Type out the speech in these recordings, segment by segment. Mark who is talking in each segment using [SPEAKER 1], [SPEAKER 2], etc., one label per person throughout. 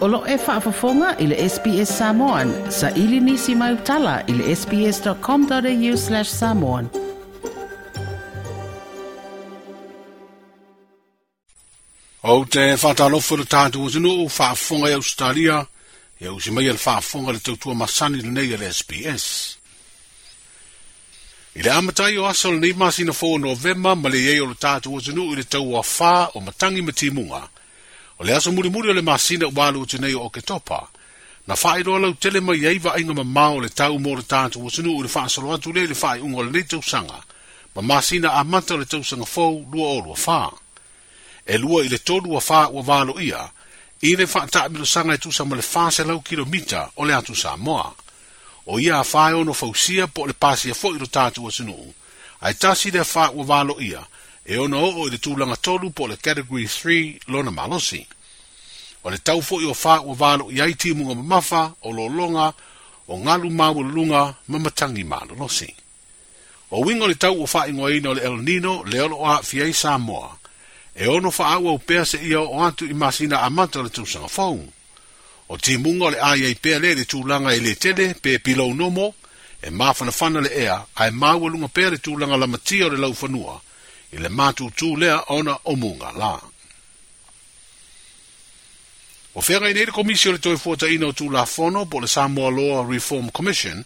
[SPEAKER 1] Olo e whaafafonga i le SBS Samoan. Sa ili nisi mai utala i sbs.com.au slash samoan. O te whatalofo le tātua tino o whaafonga e Australia, e o si mai e le whaafonga le tautua masani le nei le SBS. I le amatai o asal nei masina 4 November, ma le iei o le tātua tino i le tau a wha o matangi matimunga, O le aso muri muri o le masina o walu te nei o ke topa. Na whae roa lau tele mai ei wa inga mao le tau mō le tātu o sunu o le wha salo atu le le whae ungo le tau sanga. Ma masina a mata le tausanga sanga fau lua o lua wha. E lua i le tolu a wha ua walu ia. I le wha ta milo sanga e tusa ma le wha se lau kilomita o le atu moa. O ia a whae ono fausia po le pasia fo i lo tātu o sunu. Ai tasi le wha ua walu ia. Ia e ono o o i le tūlanga tolu po le category 3 lona malosi. O le tau fo i o fā ua wālo i aiti munga mamafa o lo longa o ngalu māu lunga mamatangi mālo losi. O wingo le tau ua fā ingo eina o le El Nino le olo o hak fiei Samoa, e ono fā aua upea se ia o antu i masina amanta le tūsanga fōu. O ti munga le aia i pēle le tūlanga i le tele pē pilau nomo, e mafana fana le ea, ai māu lunga pēle tūlanga la matia o le lau fanua, i le mātu tū lea ona o mūnga lā. O whenga i neire komisi o le toi fuata ina o tū la fono po le Samoa Law Reform Commission,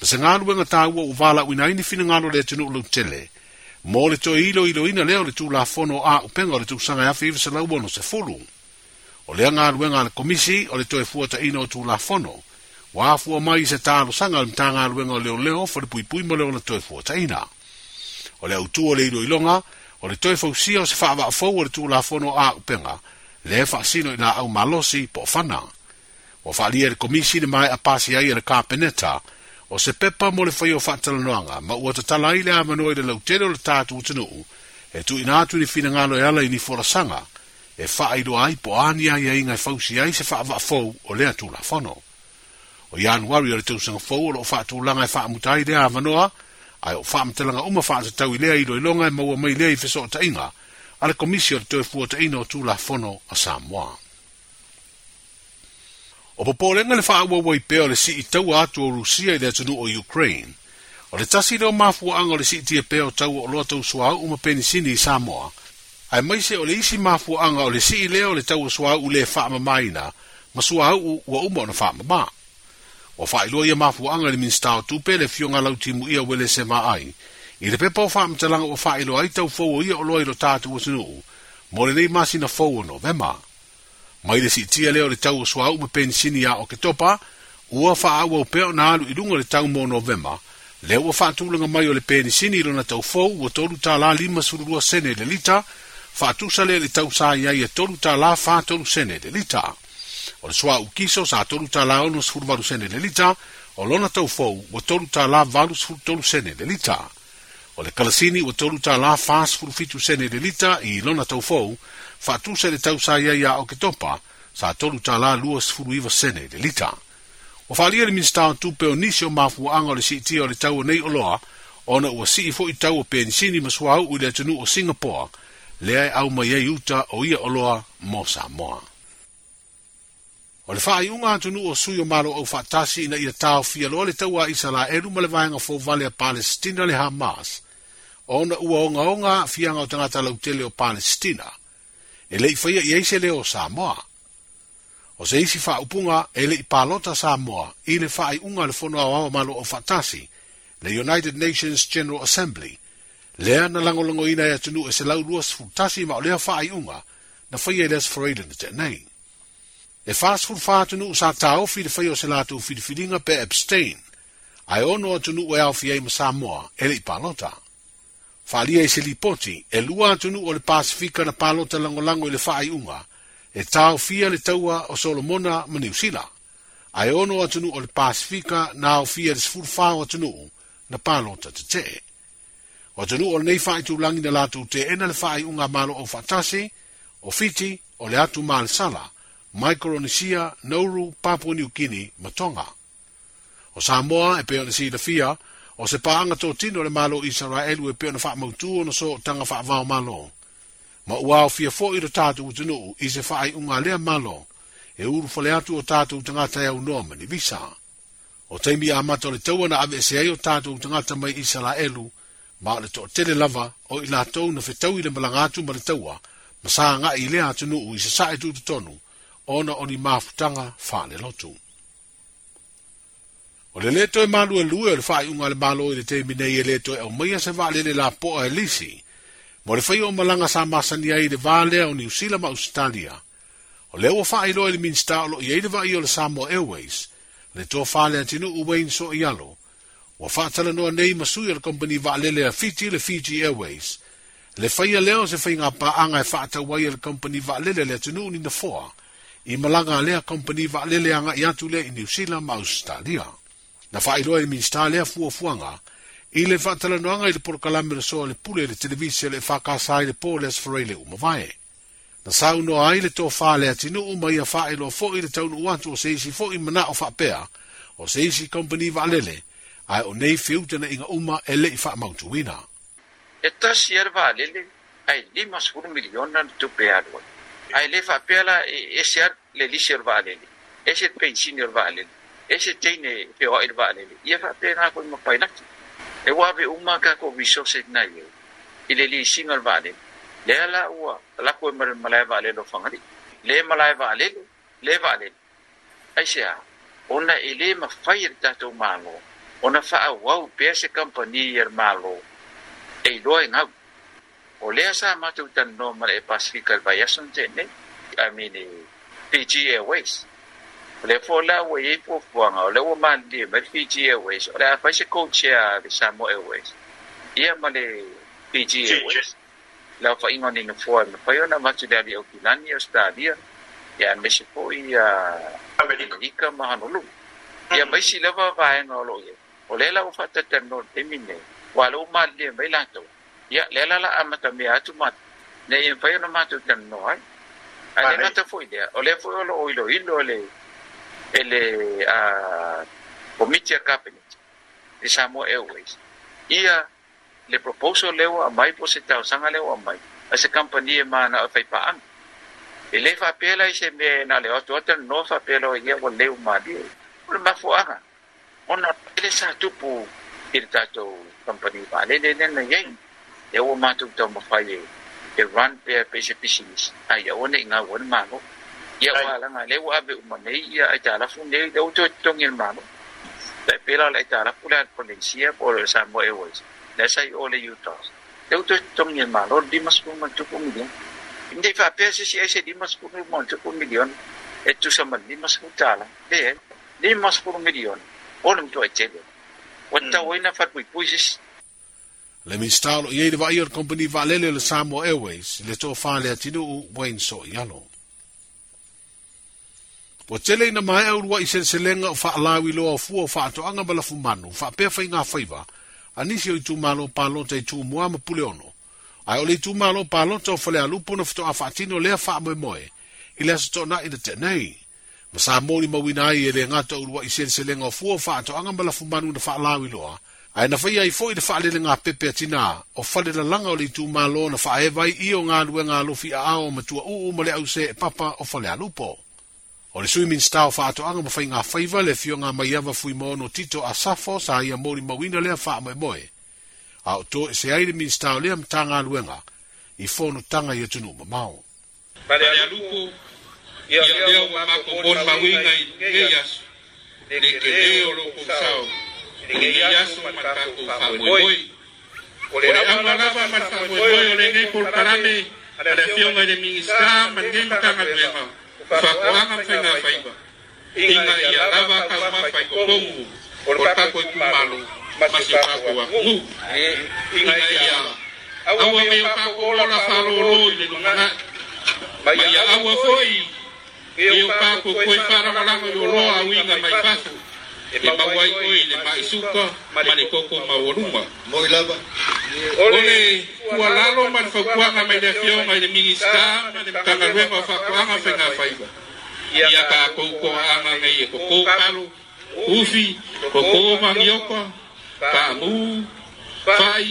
[SPEAKER 1] pa se ngā luenga tāua u wāla ui naini fina ngā lo lea tunu tele, mō le toi ilo ilo ina leo le tū la fono a upenga o le tū sanga ya fiva se lau wono se fulu. O lea ngā luenga le komisi o le toi fuata ina o tū la fono, wā fua mai se tālo sanga le mtanga luenga o leo leo fari mo leo le toi fuata ina o le autua o le iloiloga o le toe fausia o se faavaafou o le a aupega le faasino i na au malosi po fana O faaalia i le komisi le mae a pasi ai e le kapeneta o se pepa mo le faio faatalanoaga ma ua tatala ai le a manoa i le lautele o le tatou tunuu e tuuina atu i le finagalo e ala i nifolasaga e faailoa ai po ania iaiga e fausi ai se faavaafou o lea tulafono o ianuari o le tausagafou o loo faatulaga e faamuta ai le a manoa ai o fam telanga uma fa se tau ilea i lo longa e maua mai lea i fiso o inga, ale komisio te toi fua ta o tu la fono a Samoa. O popo lenga le faa ua wai peo le si i tau atu o Rusia i le tunu o Ukraine, o le tasi leo mafua anga le si i tia peo tau o loa tau sua uma penisini i Samoa, ai mai se o le isi mafua anga o le si i leo le tau o sua u le faa mamaina, ma sua au ua uma o na faa mamaa. o faailoa ia mafuaaga i le minista o tupe le fioga timu ia ue le semaʻai i le pepa o faamatalaga ua faailoa ai taufou o ia o loa i lo tatou atunuu mo lenei masina fou o novema ma i le siitia lea o le tau asuaʻu ma penisini a o ketopa ua fa faaauau pea ona alu i luga le tau mo novema le ua faatulaga mai o le penisini i lona taufou ua tolu tālā lima sululua sene i le lita faatusa lea le tausā iai e tolu tālā fatolu sene i le lita o le soa ukiso sa tolu tala ono sifuru maru sene le lita, o lona tau fou wa tolu tala valu sifuru tolu sene le lita. O le kalasini wa tolu tala fa sifuru fitu sene le lita i lona tau fou, fa tu se le tau sa ia ia o ketopa sa tolu tala lua sifuru iwa sene le lita. O fa lia le minsta o tupe o nisi o mafu anga le siiti o le tau o nei oloa, ona ua sii fo i tau o pensini masuau u le atunu o Singapore, le ai au mai e o ia oloa mo Samoa. moa. O le wha iunga nu o sui malo au fatasi ina ia tau fia loa le taua Israelu ma le vaenga fōvale a Palestina le Hamas. Ona ua onga onga fianga o tangata lautele o Palestina. E lei whaia i eise leo Samoa. O se isi wha upunga e lei palota Samoa i le wha iunga le whono au au malo au fatasi le United Nations General Assembly. Lea na langolongo ina e nu e se lau luas futasi ma o lea wha iunga na whaia i les foreilen te nei e fasfulfā tunuu sa tāofi le fai o se latou filifiliga pe abstain Ai ono atunuu e aofi ai samoa e leʻi palota Falia e se lipoti e lua atunuu o le pasifika na palota lagolago e le faaiʻuga e taofia le taua o solomona ma niusila ae ono atunuu o le pasifika na aofia le sefulufā o atunuu na palota te te. o atunuu o tu langi na latu latou teena le faaiʻuga a malo o fatasi, o fiti o le atu mal sala Micronesia, Nauru, Papua New Guinea, Matonga. O Samoa e peo ni sida fia, o se paanga tō tino le malo Israel e peo na wha mautu o na so tanga wha vau malo. Ma ua o fia fo i ra tātu utinu i se wha ai unga lea malo, e uru fale atu o tātu utangata e au noma ni visa. O teimi a mato le tauana ave e se ai o tātu utangata mai Israel, ma le tō tele lava o i la tau na whetau i le malangatu ma le taua, ma sa ngā i lea atinu i se sae tu tonu, ona o ni mafutanga fane lotu. O le leto e malu e lue o le fai unga le malo i le te minei e leto e o maia se vale le la poa e lisi, mo le fai o malanga sa masani ai le vale o ni usila ma Australia, o le ua whai loe le minsta o lo i eide vai o le Samoa Airways, le to tō tinu uwe in so i alo, o whaatala noa nei masui o le kompani vaalele a Fiji le Fiji Airways, le a leo se whainga anga e whaata wai le kompani vaalele le tinu ni na foa, i malanga lea company va lele anga i atu lea i New Zealand ma Australia. Na whaeroa i minister lea fua fuanga, i le whaatala noanga i le porokalame le soa le pule le televisi le whakasa i le pōles whare le umavae. Na sau noa ai le tōwha lea tinu umai a whaeroa fo i le taunu uatu o seisi fo i mana o whapea o seisi company va lele ai o nei fiutana inga uma e le i whaamautuina. E tasi er va lele ai lima sfuru miliona tupea aloi. ai le fa pela e e ser lelisher va alele eshet pensinior va alele eshet teine peoail va alele ia faapenakoi mapailaki e ua ave uma kakoviso setinai ai i le liisigal va alele lea la ua lakoe malae va alele o fagalii lē malae va alele lē va alele ai seā ona e lē mafai i le tatou mālō ona faauau pea se kampani e ia le mālō e iloa egau o lea sa matou tanonoa ma le e pasifika i le vaiaso na teanei amine Fiji Airways le fola we i po fuanga le o mandi ma Fiji Airways o le afa se coachia le Samoa Airways ia ma le Fiji Airways la fa ingo ni no fua ma pa ona ma tuda le Okilani Australia ia me se po ia Amerika ma Honolulu ia mai si lava vai e no lo ia o le la o fa te tano te mine wa lo mandi mai la to ia le la la amata me atu mat ne ia fa ona ma tuda no ai ale no te lea o lea foi o loo iloilo e le e le a committee a cabinet i samoa airways ia le proposal le ua amai po se tausaga le ua amai a se kampani e mana e faipaaga e lē faapea lai se mea na le atu ata faapea lao ia ua leu malie o le mafuaaga ona ele sa tupu i le tatou kampani malelelena iai e ua matou taumafai e iran pe pe se pisinis ai ya, o ne nga won ma no ya, ia wa la nga le wa be uma ne ia ya, ai tala fu ne de o to tong il ma no pe pe la le tala pu la policia por sa mo e wes le sai o le yuta de o tong di mas pu ma tu pu mi fa pe se se se di mas pu ma tu pu milion e tu sa di mas pu di mas pu milion o le to e tele ta ina hmm. fa pu pu se
[SPEAKER 2] le mistalo i eire vaio company valele le Samoa Airways le tō whālea tinu u Wayne So Iano. Po tele ina mai au rua i sen selenga o whaalau i loa o fua o whaato anga balafu manu, wha pefa i ngā whaiva, anisio i tū malo pālo te i tū mua ma pule ono. Ai ole i tū malo pālo te o whalea lupo na whito a whaatino lea wha moe moe, i lea sato na i te nei. Masa mori mawina e i ele ngata urua i sen selenga o fua o whaato anga balafu manu na whaalau i loa, ai na fai ai foi de fa le pepe tina o fa le langa o le tu malo na fa vai i o nga lue nga lo fi a o ma tu u u au se papa o fa le alupo o le swimming style fa to anga fa nga fai va le fi nga mai ava fui mo tito a safo sa ia mo ri mawina le fa mai boy a to e se ai le min style le am tanga lue nga i fo no tanga i tu no ma mau
[SPEAKER 3] fa le alupo ia le o ma ko bon mawina
[SPEAKER 2] i
[SPEAKER 3] ngeias Nekeleo lo kusau, ndenge yasu matka ko boy ole amala ba matka ko boy ole ngai por parame ada fiong ada mingista mangai mata ngalema fa ko anga fainga faiba inga ya rava ka ma fai ko pongu por ta ko kumalo masi ka ko wa ngu inga ya awa me ka ko la fa lo lo ile ngana ma ya awa foi eu pa foi ko para mala ko lo a winga mai pas e mauai oe le maisuka ma le koko maualuma ole ua lalo ma le faukuaga mai le afioga i le minista ma le makagaluega o faakoaga faigafaiga ia kakou koaaga gai e kokō palo ufi kokō magioka kamū fai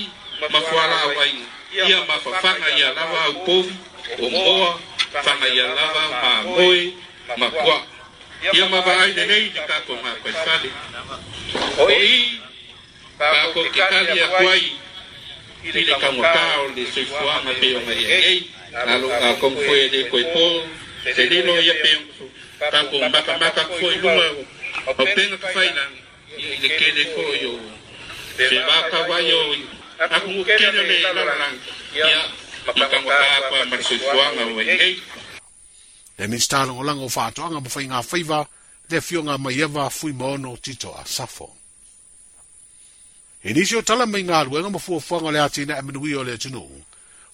[SPEAKER 3] ma fualaauaiga ia ma fafaga ia lava aupovi o moa faga ia lava magoe ma kua'a ia mavaʻaina nei le kako makuaifale o ii kako ke kali aku ai i le kagoká o le soifuaga pe o gaeagei alo a komufue le koe pō te lilo ia pe kako makamaka foi luma o pega kafailaga i le kele foi o fevakau ai o aku gokele o le lalalaga ia i kagoká akua ma le soifuaga o gaeagei
[SPEAKER 2] le minista alagolaga o faatoʻaga ma faigafaiva le afioga mai ava fui ma ono tito a safo i nisi o tala mai galuega ma fuafuaga o le a tinaʻe manui o le tunuu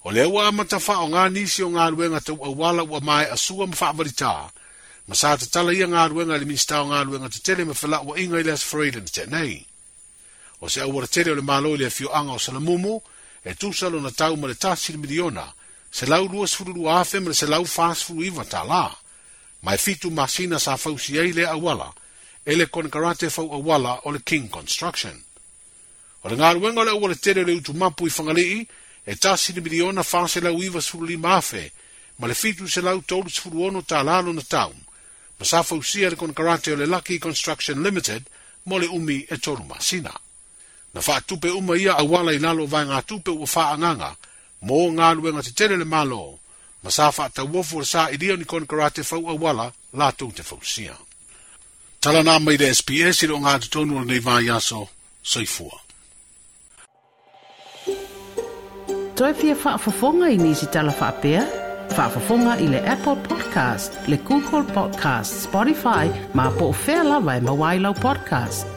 [SPEAKER 2] o le ua amatafaaaʻoga nisi o galuega tauauala ua mae asua ma faavalitā ma sa tatala ia galuega i le minista o galuega tetele ma felaʻuaʻiga i le asfreida na teʻanei o se aualatele o le mālo i le afioaga o salamumu e tusa lona tau ma le tasi le miliona se lau lua sifuru lua afe ma se lau faa sifuru iwa ta la. Mai fitu masina sa fau si eile awala, ele kon karate fau awala o le King Construction. O le ngāru wenga le awale tere le utu mapu i whangalii, e ta sini miliona faa se lau iwa sifuru lima afe, ma le fitu se lau tolu sifuru ono ta lalo na taum, ma sa fau si ele kon karate o le Lucky Construction Limited, mo le umi e tolu masina. Na faa tupe uma ia awala i nalo vai ngā tupe ua faa mo ngā luenga te tere le malo, ma sā wha ta uofu sa i rio ni kona karate fau a wala, la tung te fausia. Tala nā mai le SPS i ro ngā te tonu le neiva i aso, soifua. Toi fia wha fafonga i nisi tala wha pia, wha fafonga i le Apple Podcast, le Google Podcast, Spotify, ma po fela wai e mawailau podcast.